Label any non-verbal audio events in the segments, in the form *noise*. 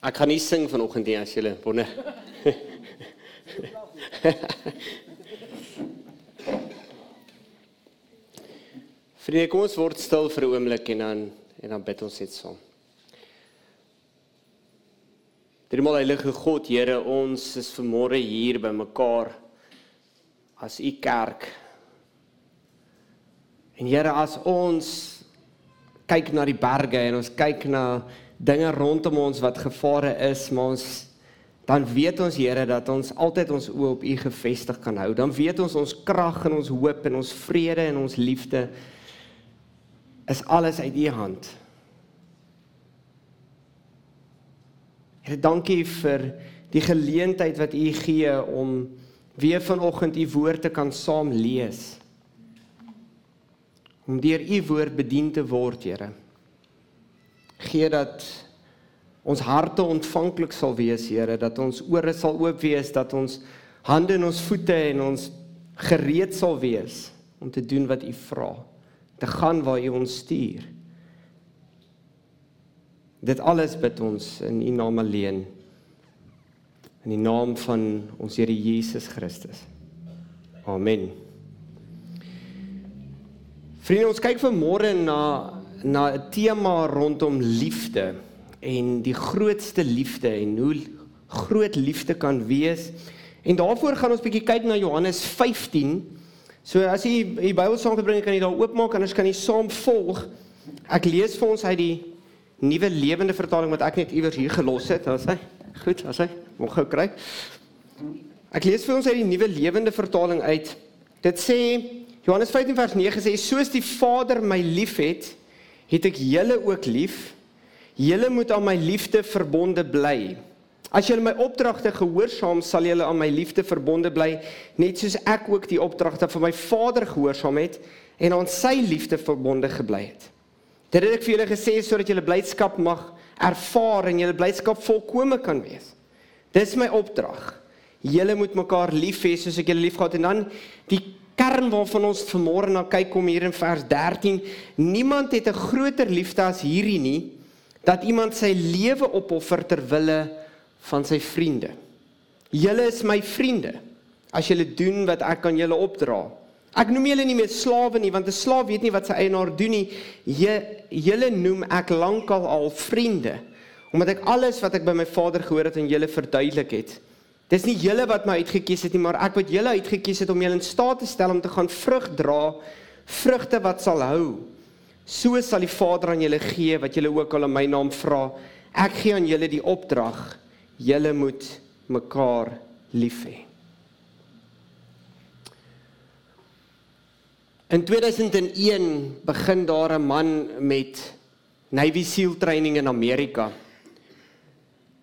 Ek gaan nie sing vanoggend nie as julle wonder. *laughs* Vriende, kom ons word stil vir 'n oomblik en dan en dan bid ons net saam. Driemaal heilige God, Here, ons is vanmôre hier by mekaar as u kerk. En Here, as ons kyk na die berge en ons kyk na dinge rondom ons wat gevare is, maar ons dan weet ons Here dat ons altyd ons oë op U gefestig kan hou. Dan weet ons ons krag en ons hoop en ons vrede en ons liefde is alles uit U hand. Here, dankie vir die geleentheid wat U gee om weer vanoggend U woord te kan saam lees. Om deur U woord bedien te word, Here gee dat ons harte ontvanklik sal wees, Here, dat ons ore sal oop wees, dat ons hande en ons voete en ons gereed sal wees om te doen wat U vra, te gaan waar U ons stuur. Dit alles bid ons in U naam alleen. In die naam van ons Here Jesus Christus. Amen. Vriende, ons kyk vanmôre na na 'n tema rondom liefde en die grootste liefde en hoe groot liefde kan wees. En daarvoor gaan ons bietjie kyk na Johannes 15. So as jy die Bybel saamgebring kan jy daar oopmaak anders kan jy saam volg. Ek lees vir ons uit die nuwe lewende vertaling wat ek net iewers hier gelos het. Daar's hy. Goed, daar's hy. Moet gou kry. Ek lees vir ons uit die nuwe lewende vertaling uit. Dit sê Johannes 15 vers 9 sê soos die Vader my liefhet, het ek julle ook lief. Julle moet aan my liefde verbonde bly. As julle my opdragte gehoorsaam, sal julle aan my liefde verbonde bly, net soos ek ook die opdragte van my Vader gehoorsaam het en aan sy liefde verbonde gebly het. Dit het ek vir julle gesê sodat julle blydskap mag ervaar en julle blydskap volkome kan wees. Dis my opdrag. Julle moet mekaar lief hê soos ek julle liefgehad het en dan die kern waarvan ons vanmôre na kyk kom hier in vers 13. Niemand het 'n groter liefde as hierdie nie dat iemand sy lewe opoffer ter wille van sy vriende. Julle is my vriende as julle doen wat ek aan julle opdra. Ek noem julle nie meer slawe nie want 'n slaaf weet nie wat sy eienaar doen nie. Julle noem ek lankal al vriende omdat ek alles wat ek by my Vader gehoor het aan julle verduidelik het. Dis nie julle wat my uitget kies het nie, maar ek wat julle uitget kies het om julle in staat te stel om te gaan vrug dra, vrugte wat sal hou. So sal die Vader aan julle gee wat julle ook al in my naam vra. Ek gee aan julle die opdrag: julle moet mekaar lief hê. In 2001 begin daar 'n man met Navy SEAL training in Amerika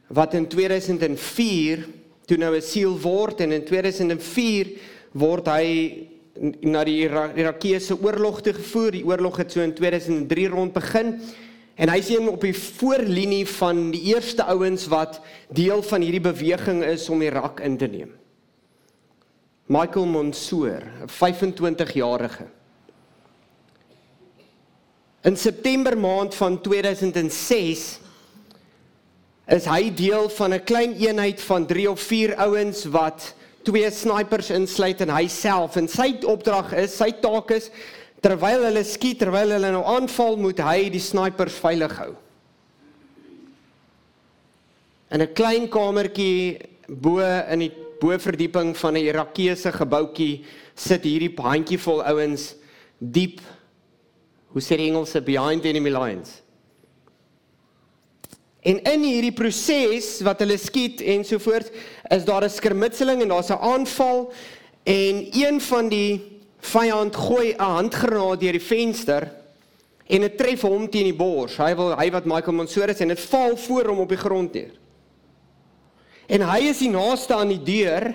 wat in 2004 toe nou 'n siel word en in 2004 word hy na die Irakiese oorlog toe gevoer. Die oorlog het so in 2003 rond begin. En hy sien op die voorlinie van die eerste ouens wat deel van hierdie beweging is om Irak in te neem. Michael Monsoor, 'n 25-jarige. In September maand van 2006 is hy deel van 'n klein eenheid van 3 of 4 ouens wat twee snipers insluit en hy self en sy opdrag is, sy taak is terwyl hulle skiet, terwyl hulle nou aanval, moet hy die snipers veilig hou. In 'n klein kamertjie bo in die boverdieping van 'n Irakiese gebouetjie sit hierdie handjievol ouens diep hoe sê die Engelse behind enemy lines En in hierdie proses wat hulle skiet en so voort, is daar 'n skermutseling en daar's 'n aanval en een van die vyand gooi 'n handgranaat deur die venster en dit tref hom teen die bors. Hy wil hy wat Michael Mansour is en dit val voor hom op die grond neer. En hy is die naaste aan die deur.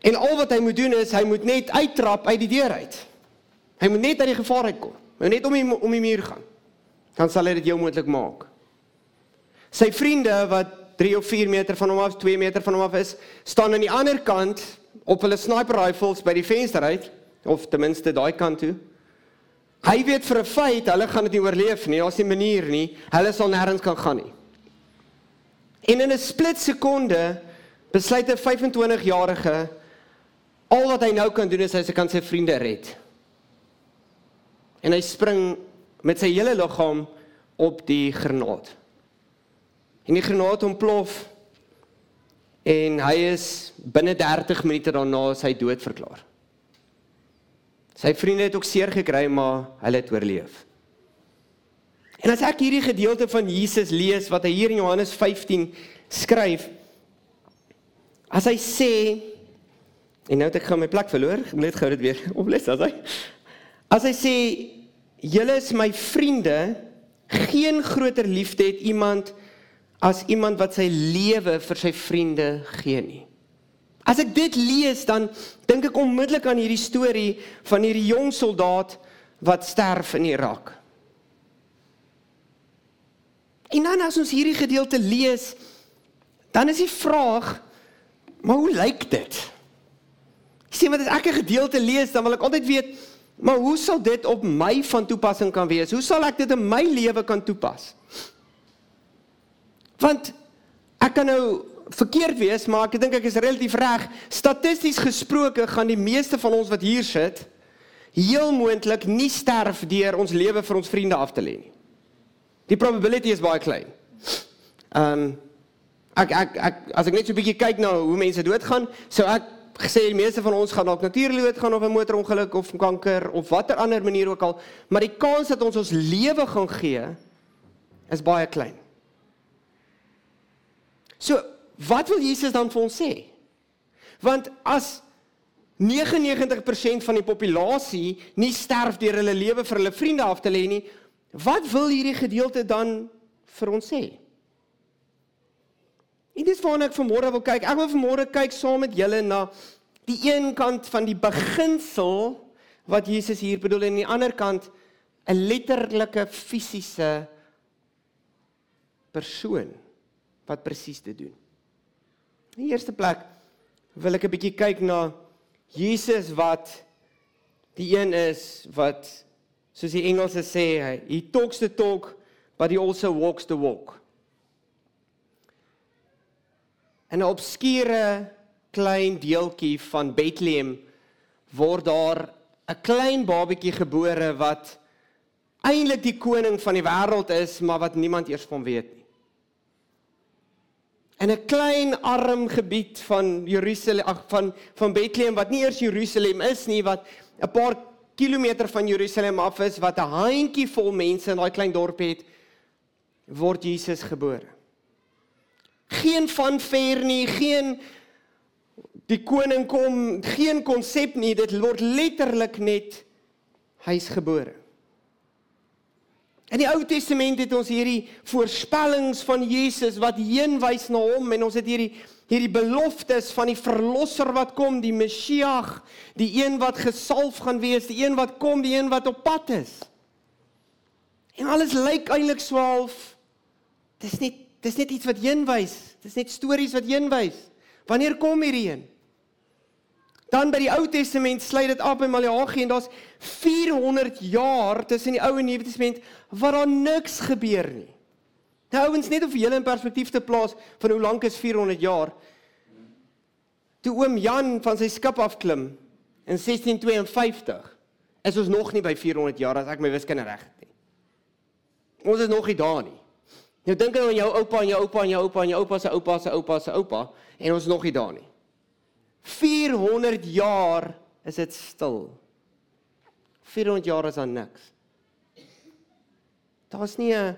En al wat hy moet doen is hy moet net uittrap uit die deur uit. Hy moet net uit die gevaar uitkom. Hy moet net om die om die muur gaan. Dan sal hy dit jou moontlik maak. Sy vriende wat 3 of 4 meter van hom af, 2 meter van hom af is, staan aan die ander kant op hulle sniper rifles by die venster uit of ten minste daai kant toe. Hy weet vir 'n feit hulle gaan dit nie oorleef nie. Daar's nie 'n manier nie. Hulle sal nêrens kan gaan nie. En in 'n split sekonde besluit 'n 25-jarige al wat hy nou kan doen is hy se kan sy vriende red. En hy spring met sy hele liggaam op die granaat. En die granaat ontplof en hy is binne 30 minute daarna sy dood verklaar. Sy vriende het ook seer gekry, maar hulle het oorleef. En as ek hierdie gedeelte van Jesus lees wat hy hier in Johannes 15 skryf, as hy sê en nou het ek gaan my plek verloor, ek moet net gou dit weer *laughs* oples as hy As hy sê julle is my vriende, geen groter liefde het iemand as iemand wat sy lewe vir sy vriende gee nie. As ek dit lees dan dink ek onmiddellik aan hierdie storie van hierdie jong soldaat wat sterf in Irak. En dan as ons hierdie gedeelte lees, dan is die vraag, maar hoe lyk dit? Ek sê maar as ek 'n gedeelte lees, dan wil ek altyd weet, maar hoe sal dit op my van toepassing kan wees? Hoe sal ek dit in my lewe kan toepas? Want ek kan nou verkeerd wees, maar ek dink ek is relatief reg. Statisties gesproke gaan die meeste van ons wat hier sit heel moontlik nie sterf deur ons lewe vir ons vriende af te lê nie. Die probability is baie klein. Ehm um, ek ek ek as ek net so 'n bietjie kyk na hoe mense doodgaan, sou ek gesê die meeste van ons gaan dalk natuurlik doodgaan of 'n motorongeluk of kanker of watter ander manier ook al, maar die kans dat ons ons lewe gaan gee is baie klein. So, wat wil Jesus dan vir ons sê? Want as 99% van die populasie nie sterf deur hulle lewe vir hulle vriende af te lê nie, wat wil hierdie gedeelte dan vir ons sê? En dis waarna ek vanmôre wil kyk. Ek wil vanmôre kyk saam met julle na die een kant van die beginsel wat Jesus hier bedoel en aan die ander kant 'n letterlike fisiese persoon wat presies dit doen. In die eerste plek wil ek 'n bietjie kyk na Jesus wat die een is wat soos die Engelse sê, he talks the talk but he also walks the walk. En 'n obskure klein deeltjie van Bethlehem word daar 'n klein babatjie gebore wat eintlik die koning van die wêreld is, maar wat niemand eers van weet nie in 'n klein arm gebied van Jerusalem van van Bethlehem wat nie eers Jerusalem is nie wat 'n paar kilometer van Jerusalem af is wat 'n handjie vol mense in daai klein dorpie het word Jesus gebore. Geen van ver nie, geen die koning kom, geen konsep nie, dit word letterlik net hy's gebore. In die Ou Testament het ons hierdie voorspellings van Jesus wat heenwys na hom en ons het hierdie hierdie beloftes van die verlosser wat kom, die Messias, die een wat gesalf gaan wees, die een wat kom, die een wat op pad is. En alles lyk eintlik swaalf. Dis net dis net iets wat heenwys. Dis net stories wat heenwys. Wanneer kom hierdie een? Dan by die Ou Testament sluit dit af by Maleagi en daar's 400 jaar tussen die Ou en Nuwe Testament waar daar niks gebeur nie. Nou ouens net om vir julle in perspektief te plaas van hoe lank is 400 jaar. Toe oom Jan van sy skip afklim in 1652 is ons nog nie by 400 jaar as ek my wiskunde reg het nie. Ons is nog nie daar nie. Nou dink aan jou oupa en jou oupa en jou oupa en jou oupa se oupa se oupa se oupa en ons is nog nie daar nie. 400 jaar is dit stil. 400 jaar is dan niks. Daar's nie 'n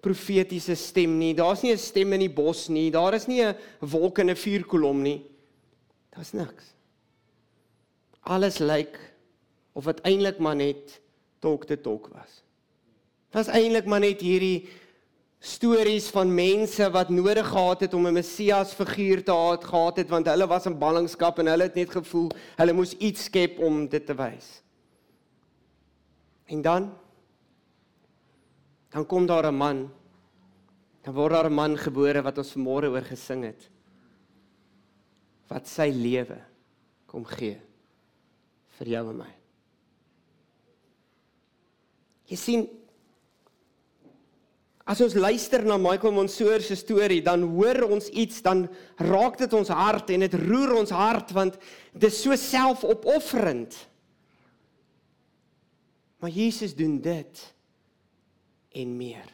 profetiese stem nie. Daar's nie 'n stem in die bos nie. Daar is nie 'n wolk in 'n vuurkolom nie. Daar's niks. Alles lyk of dit eintlik maar net talk to talk was. Dit was eintlik maar net hierdie stories van mense wat nodig gehad het om 'n Messias figuur te haat gehad het want hulle was in ballingskap en hulle het net gevoel hulle moes iets skep om dit te wys. En dan dan kom daar 'n man. Dan word daar 'n man gebore wat ons vanmôre oor gesing het. Wat sy lewe kom gee vir jou en my. Jy sien As ons luister na Michael Monsoor se storie, dan hoor ons iets, dan raak dit ons hart en dit roer ons hart want dit is so selfopofferend. Maar Jesus doen dit en meer.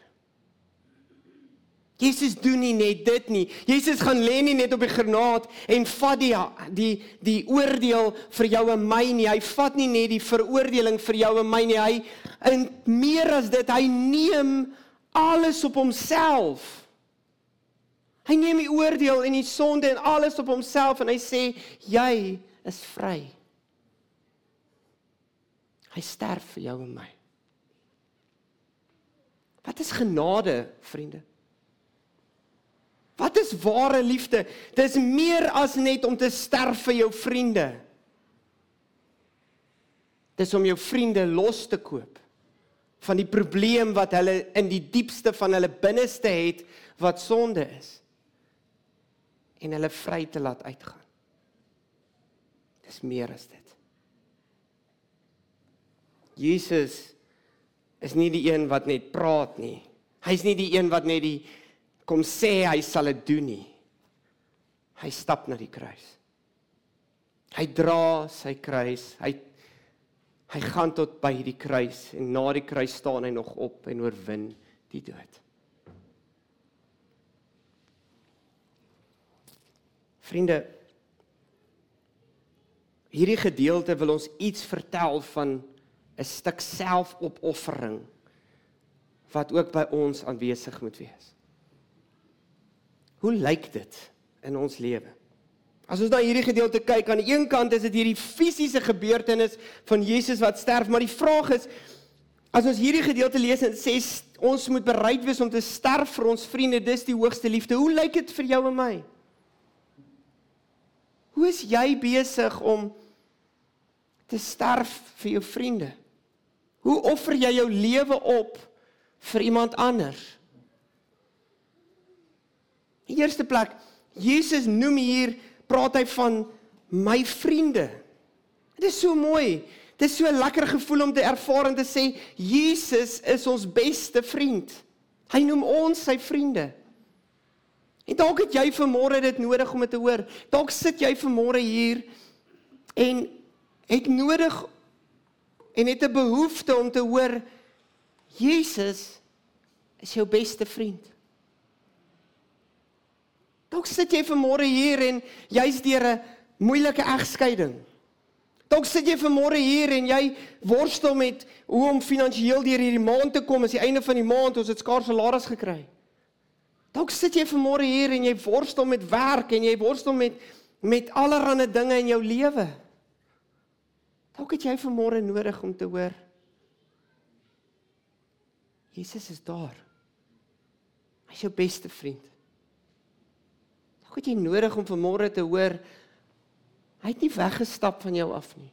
Jesus doen nie net dit nie. Jesus gaan lê nie net op die granaat en vat die die die oordeel vir jou en my nie. Hy vat nie net die veroordeling vir jou en my nie. Hy in meer as dit, hy neem alles op homself. Hy neem die oordeel en die sonde en alles op homself en hy sê jy is vry. Hy sterf vir jou en my. Wat is genade, vriende? Wat is ware liefde? Dis meer as net om te sterf vir jou vriende. Dis om jou vriende los te koop van die probleem wat hulle in die diepste van hulle binneste het wat sonde is en hulle vry te laat uitgaan. Dis meer as dit. Jesus is nie die een wat net praat nie. Hy's nie die een wat net die kom sê hy sal dit doen nie. Hy stap na die kruis. Hy dra sy kruis. Hy hy gaan tot by die kruis en na die kruis staan hy nog op en oorwin die dood. Vriende, hierdie gedeelte wil ons iets vertel van 'n stuk selfopoffering wat ook by ons aanwesig moet wees. Hoe lyk dit in ons lewe? As ons na hierdie gedeelte kyk, aan die een kant is dit hierdie fisiese gebeurtenis van Jesus wat sterf, maar die vraag is as ons hierdie gedeelte lees en sê ons moet bereid wees om te sterf vir ons vriende, dis die hoogste liefde. Hoe lyk dit vir jou en my? Hoe is jy besig om te sterf vir jou vriende? Hoe offer jy jou lewe op vir iemand anders? Die eerste plek, Jesus noem hier, praat hy van my vriende. Dit is so mooi. Dit is so 'n lekker gevoel om te ervaar en te sê Jesus is ons beste vriend. Hy noem ons sy vriende. En dalk het jy vanmôre dit nodig om dit te hoor. Dalk sit jy vanmôre hier en het nodig en het 'n behoefte om te hoor Jesus is jou beste vriend. Dalk sit jy vanmôre hier en jy's deur 'n moeilike egskeiding. Dalk sit jy vanmôre hier en jy worstel met hoe om finansiëel deur hierdie maand te kom, as die einde van die maand ons het skaars salaris gekry. Dalk sit jy vanmôre hier en jy worstel met werk en jy worstel met met allerlei dinge in jou lewe. Dalk het jy vanmôre nodig om te hoor Jesus is daar. Hy's jou beste vriend. Het jy nodig om vanmôre te hoor hy het nie weggestap van jou af nie.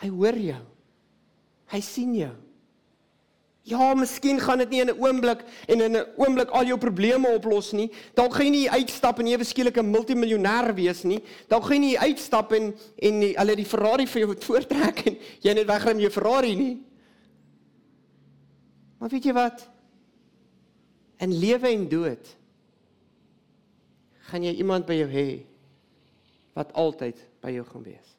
Hy hoor jou. Hy sien jou. Ja, miskien gaan dit nie in 'n oomblik en in 'n oomblik al jou probleme oplos nie. Dalk gaan jy nie uitstap en ewe skielik 'n multimiljonêr wees nie. Dalk gaan jy nie uitstap en en hulle die Ferrari vir jou *laughs* voortrek en jy net wegry met jou Ferrari nie. Maar weet jy wat? In lewe en dood gaan jy iemand by jou hê wat altyd by jou gaan wees.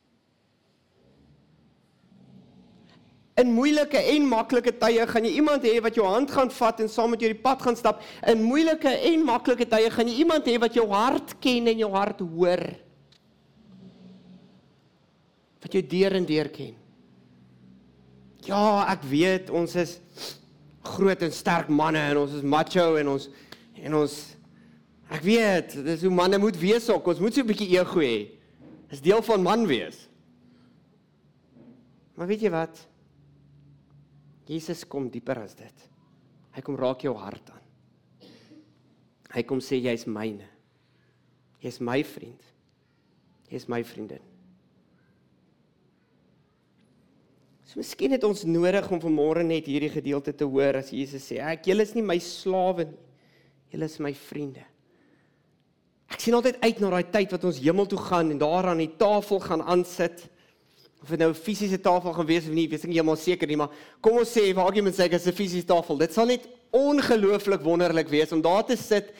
In moeilike en maklike tye gaan jy iemand hê wat jou hand gaan vat en saam met jou die pad gaan stap. In moeilike en maklike tye gaan jy iemand hê wat jou hart ken en jou hart hoor. Wat jou deur en deur ken. Ja, ek weet ons is groot en sterk manne en ons is macho en ons en ons Ek weet, dis hoe manne moet wees ook. Ons moet so 'n bietjie ego hê. Dis deel van man wees. Maar weet jy wat? Jesus kom dieper as dit. Hy kom raak jou hart aan. Hy kom sê jy's myne. Jy's my vriend. Jy's my vriendin. So miskien het ons nodig om vanmôre net hierdie gedeelte te hoor as Jesus sê, "Ek julle is nie my slawe nie. Julle is my vriende." Ek sien altyd uit na daai tyd wat ons hemel toe gaan en daar aan die tafel gaan aansit. Of dit nou 'n fisiese tafel gaan wees of nie, weet ek nie heeltemal seker nie, maar kom ons sê waar argument sê ek is 'n fisiese tafel. Dit sal net ongelooflik wonderlik wees om daar te sit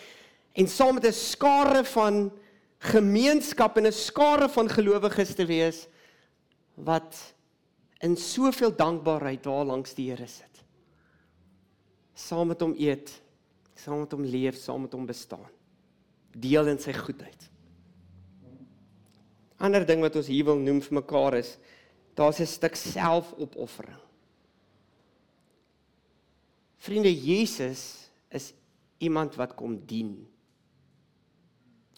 en saam met 'n skare van gemeenskap en 'n skare van gelowiges te wees wat in soveel dankbaarheid daar langs die Here sit. Saam met hom eet, saam met hom leef, saam met hom bestaan. Deel in sy goedheid. Ander ding wat ons hier wil noem vir mekaar is daar's 'n stuk selfopoffering. Vriende, Jesus is iemand wat kom dien.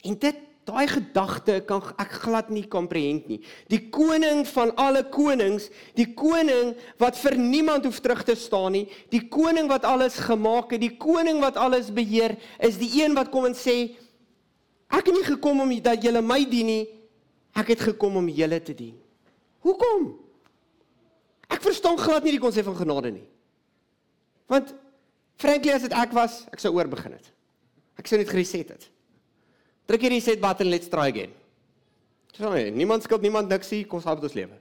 En dit daai gedagte kan ek glad nie komprehend nie. Die koning van alle konings, die koning wat vir niemand hoef terug te staan nie, die koning wat alles gemaak het, die koning wat alles beheer, is die een wat kom en sê ek het nie gekom om dat julle my dien nie, ek het gekom om julle te dien. Hoekom? Ek verstaan glad nie die konsep van genade nie. Want frankly as dit ek was, ek sou oor begin het. Ek sou net gereset het. Druk hierdie reset button let's try again. So nee, niemand skuld niemand niks nie, kom saam met ons lewe.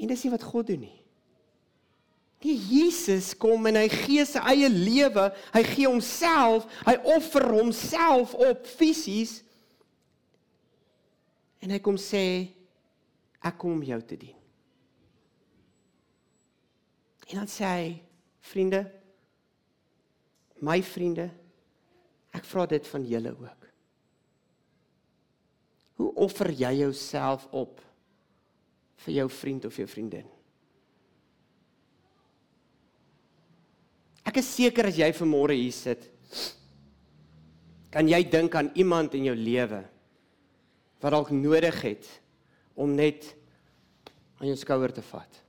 En dis nie wat God doen nie. Die Jesus kom en hy gee sy eie lewe, hy gee homself, hy offer homself op fisies. En hy kom sê ek kom om jou te dien. En dan sê hy, vriende, my vriende, ek vra dit van julle ook. Hoe offer jy jouself op vir jou vriend of jou vriendin? Ek is seker as jy vanmôre hier sit, kan jy dink aan iemand in jou lewe wat dalk nodig het om net aan jou skouer te vat.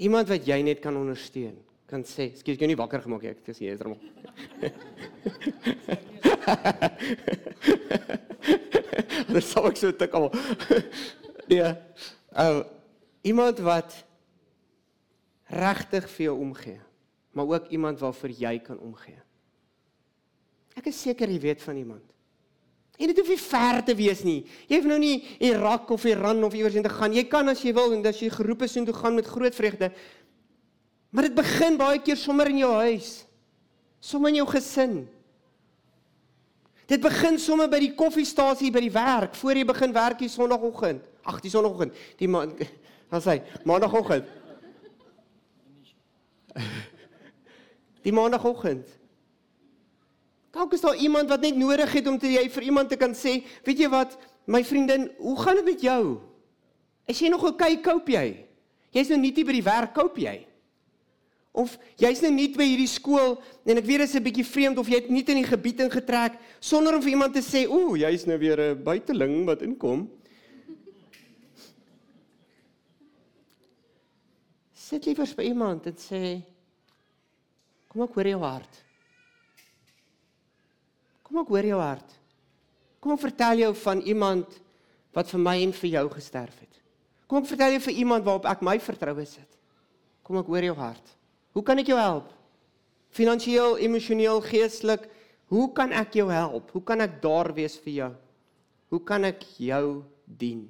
Iemand wat jy net kan ondersteun, kan sê, "Skus, ek jou nie wakker gemaak nie, ek is hier, er Dit sou ek so tik al. *laughs* Nee. Ou iemand wat regtig vir jou omgee, maar ook iemand waarvoor jy kan omgee. Ek is seker jy weet van iemand. En dit hoef nie ver te wees nie. Jy hoef nou nie Irak of Iran of iewers heen te gaan. Jy kan as jy wil en as jy geroep is om te gaan met groot vreugde. Maar dit begin baie keer sommer in jou huis. Sommer in jou gesin. Dit begin sommer by die koffiestasie by die werk, voor jy begin werk die sonoggend. Ag, die sonoggend. Die man dan *laughs* sê maandagooggend. Die maandagooggend. Dalk is daar iemand wat net nodig het om te jy vir iemand te kan sê, weet jy wat, my vriendin, hoe gaan dit met jou? Is jy nog oukei, okay, koop jy? Jy's nou nie by die werk koop jy? Of jy's nou nie by hierdie skool en ek weet dit is 'n bietjie vreemd of jy het nie in die gebied ingetrek sonder om vir iemand te sê, "Ooh, jy's nou weer 'n buiteling wat inkom." Sit liewer by iemand en sê, "Kom ek hoor jou hart." Kom ek hoor jou hart. Kom ek vertel jou van iemand wat vir my en vir jou gesterf het. Kom ek vertel jou vir iemand waarop ek my vertroue sit. Kom ek hoor jou hart. Hoe kan ek jou help? Finansieel, emosioneel, geestelik, hoe kan ek jou help? Hoe kan ek daar wees vir jou? Hoe kan ek jou dien?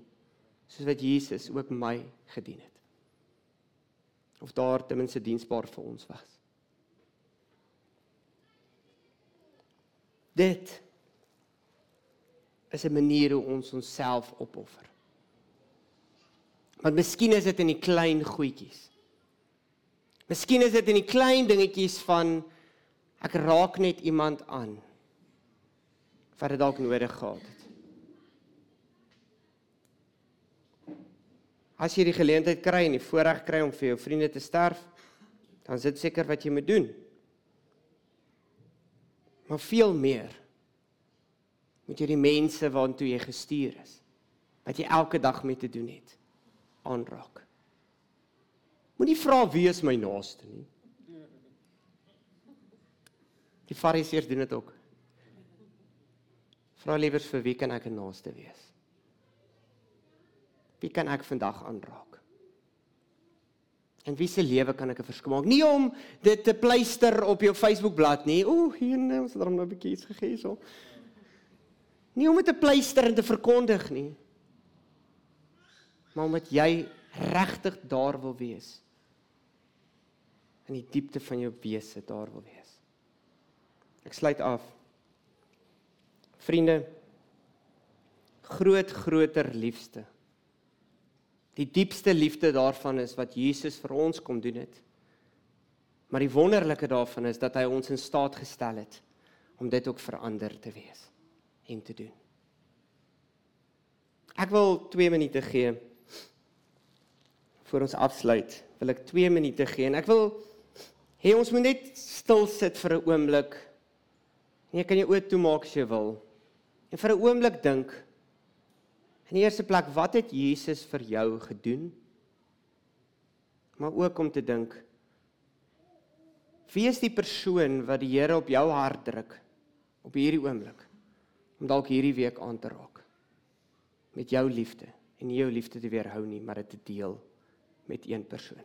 Soos wat Jesus ook my gedien het. Of daar ten minste diensbaar vir ons was. Dit is 'n manier hoe ons onsself opoffer. Want miskien is dit in die klein goedjies. Miskien is dit in die klein dingetjies van ek raak net iemand aan wat dit dalk nodig gehad het. As jy die geleentheid kry en die voorreg kry om vir jou vriende te sterf, dan is dit seker wat jy moet doen. Maar veel meer moet jy die mense waartoe jy gestuur is, wat jy elke dag mee te doen het, aanraak. Moenie vra wie is my naaste nie. Die Fariseërs doen dit ook. Vra liewer vir wie kan ek 'n naaste wees? Wie kan ek vandag aanraak? En wie se lewe kan ek 'n verskil maak? Nie om dit te pleister op jou Facebook-blad nie. Ooh, hier nou, ons het hom nou 'n bietjie iets gegee so. Nie om dit te pleister en te verkondig nie. Maar omdat jy regtig daar wil wees in die diepte van jou wese daar wil wees. Ek sluit af. Vriende, groot groter liefste. Die diepste liefde daarvan is wat Jesus vir ons kom doen het. Maar die wonderlike daarvan is dat hy ons in staat gestel het om dit ook verander te wees en te doen. Ek wil 2 minute gee voor ons afsluit. Wil ek 2 minute gee en ek wil hê ons moet net stil sit vir 'n oomblik. Nee, kan jy oop toe maak as jy wil. En vir 'n oomblik dink. In die eerste plek, wat het Jesus vir jou gedoen? Maar ook om te dink Wie is die persoon wat die Here op jou hart druk op hierdie oomblik om dalk hierdie week aan te raak met jou liefde en nie jou liefde te weerhou nie, maar dit te deel met een persoon.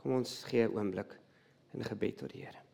Kom ons gee 'n oomblik in gebed tot die Here.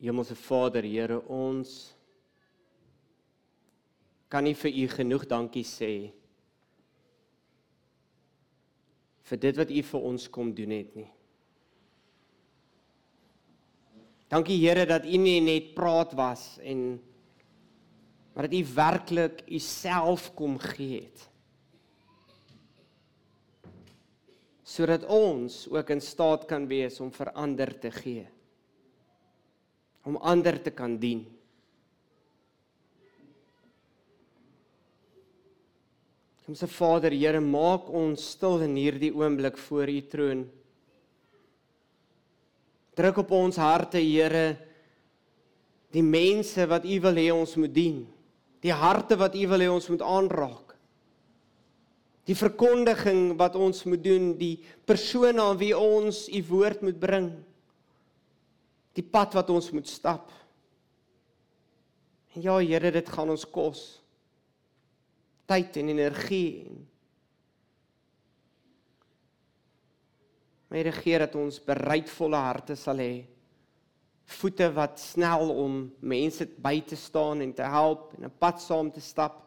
Hemelse Vader, Here, ons kan nie vir U genoeg dankie sê vir dit wat U vir ons kom doen het nie. Dankie Here dat U nie net praat was en maar dat U werklik U self kom gee het. sodat ons ook in staat kan wees om verander te gee om ander te kan dien. Ons Vader, Here, maak ons stil in hierdie oomblik voor U troon. Druk op ons harte, Here, die mense wat U wil hê ons moet dien. Die harte wat U wil hê ons moet aanraak. Die verkondiging wat ons moet doen, die persone aan wie ons U woord moet bring die pad wat ons moet stap. En ja, Here, dit gaan ons kos tyd en energie en My regeer dat ons bereidvolle harte sal hê. Voete wat snel om mense by te staan en te help en 'n pad saam te stap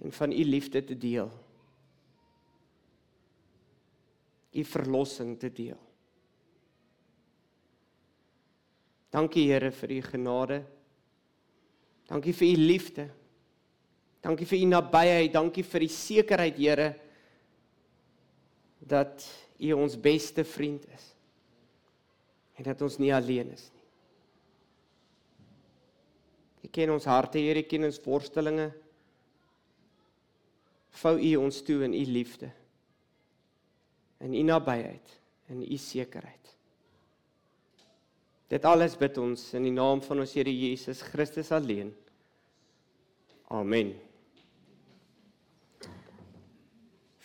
en van u liefde te deel. U verlossing te deel. Dankie Here vir u genade. Dankie vir u liefde. Dankie vir u nabyheid, dankie vir die sekerheid Here dat u ons beste vriend is. En dat ons nie alleen is nie. U ken ons harte, Here, ken ons worstelinge. Vou u ons toe in u liefde. In u nabyheid, in u sekerheid. Dit alles bid ons in die naam van ons Here Jesus Christus alleen. Amen.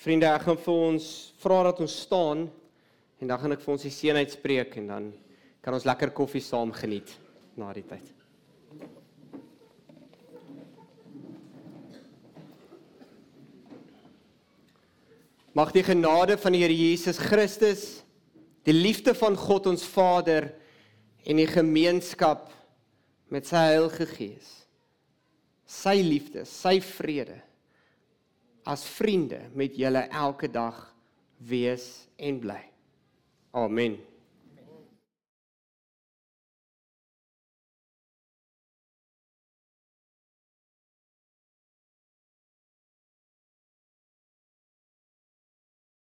Vriende, ek gaan vir ons vra dat ons staan en dan gaan ek vir ons die seën uitspreek en dan kan ons lekker koffie saam geniet na die tyd. Mag die genade van die Here Jesus Christus, die liefde van God ons Vader en die gemeenskap met sy Heilige Gees. Sy liefde, sy vrede as vriende met julle elke dag wees en bly. Amen.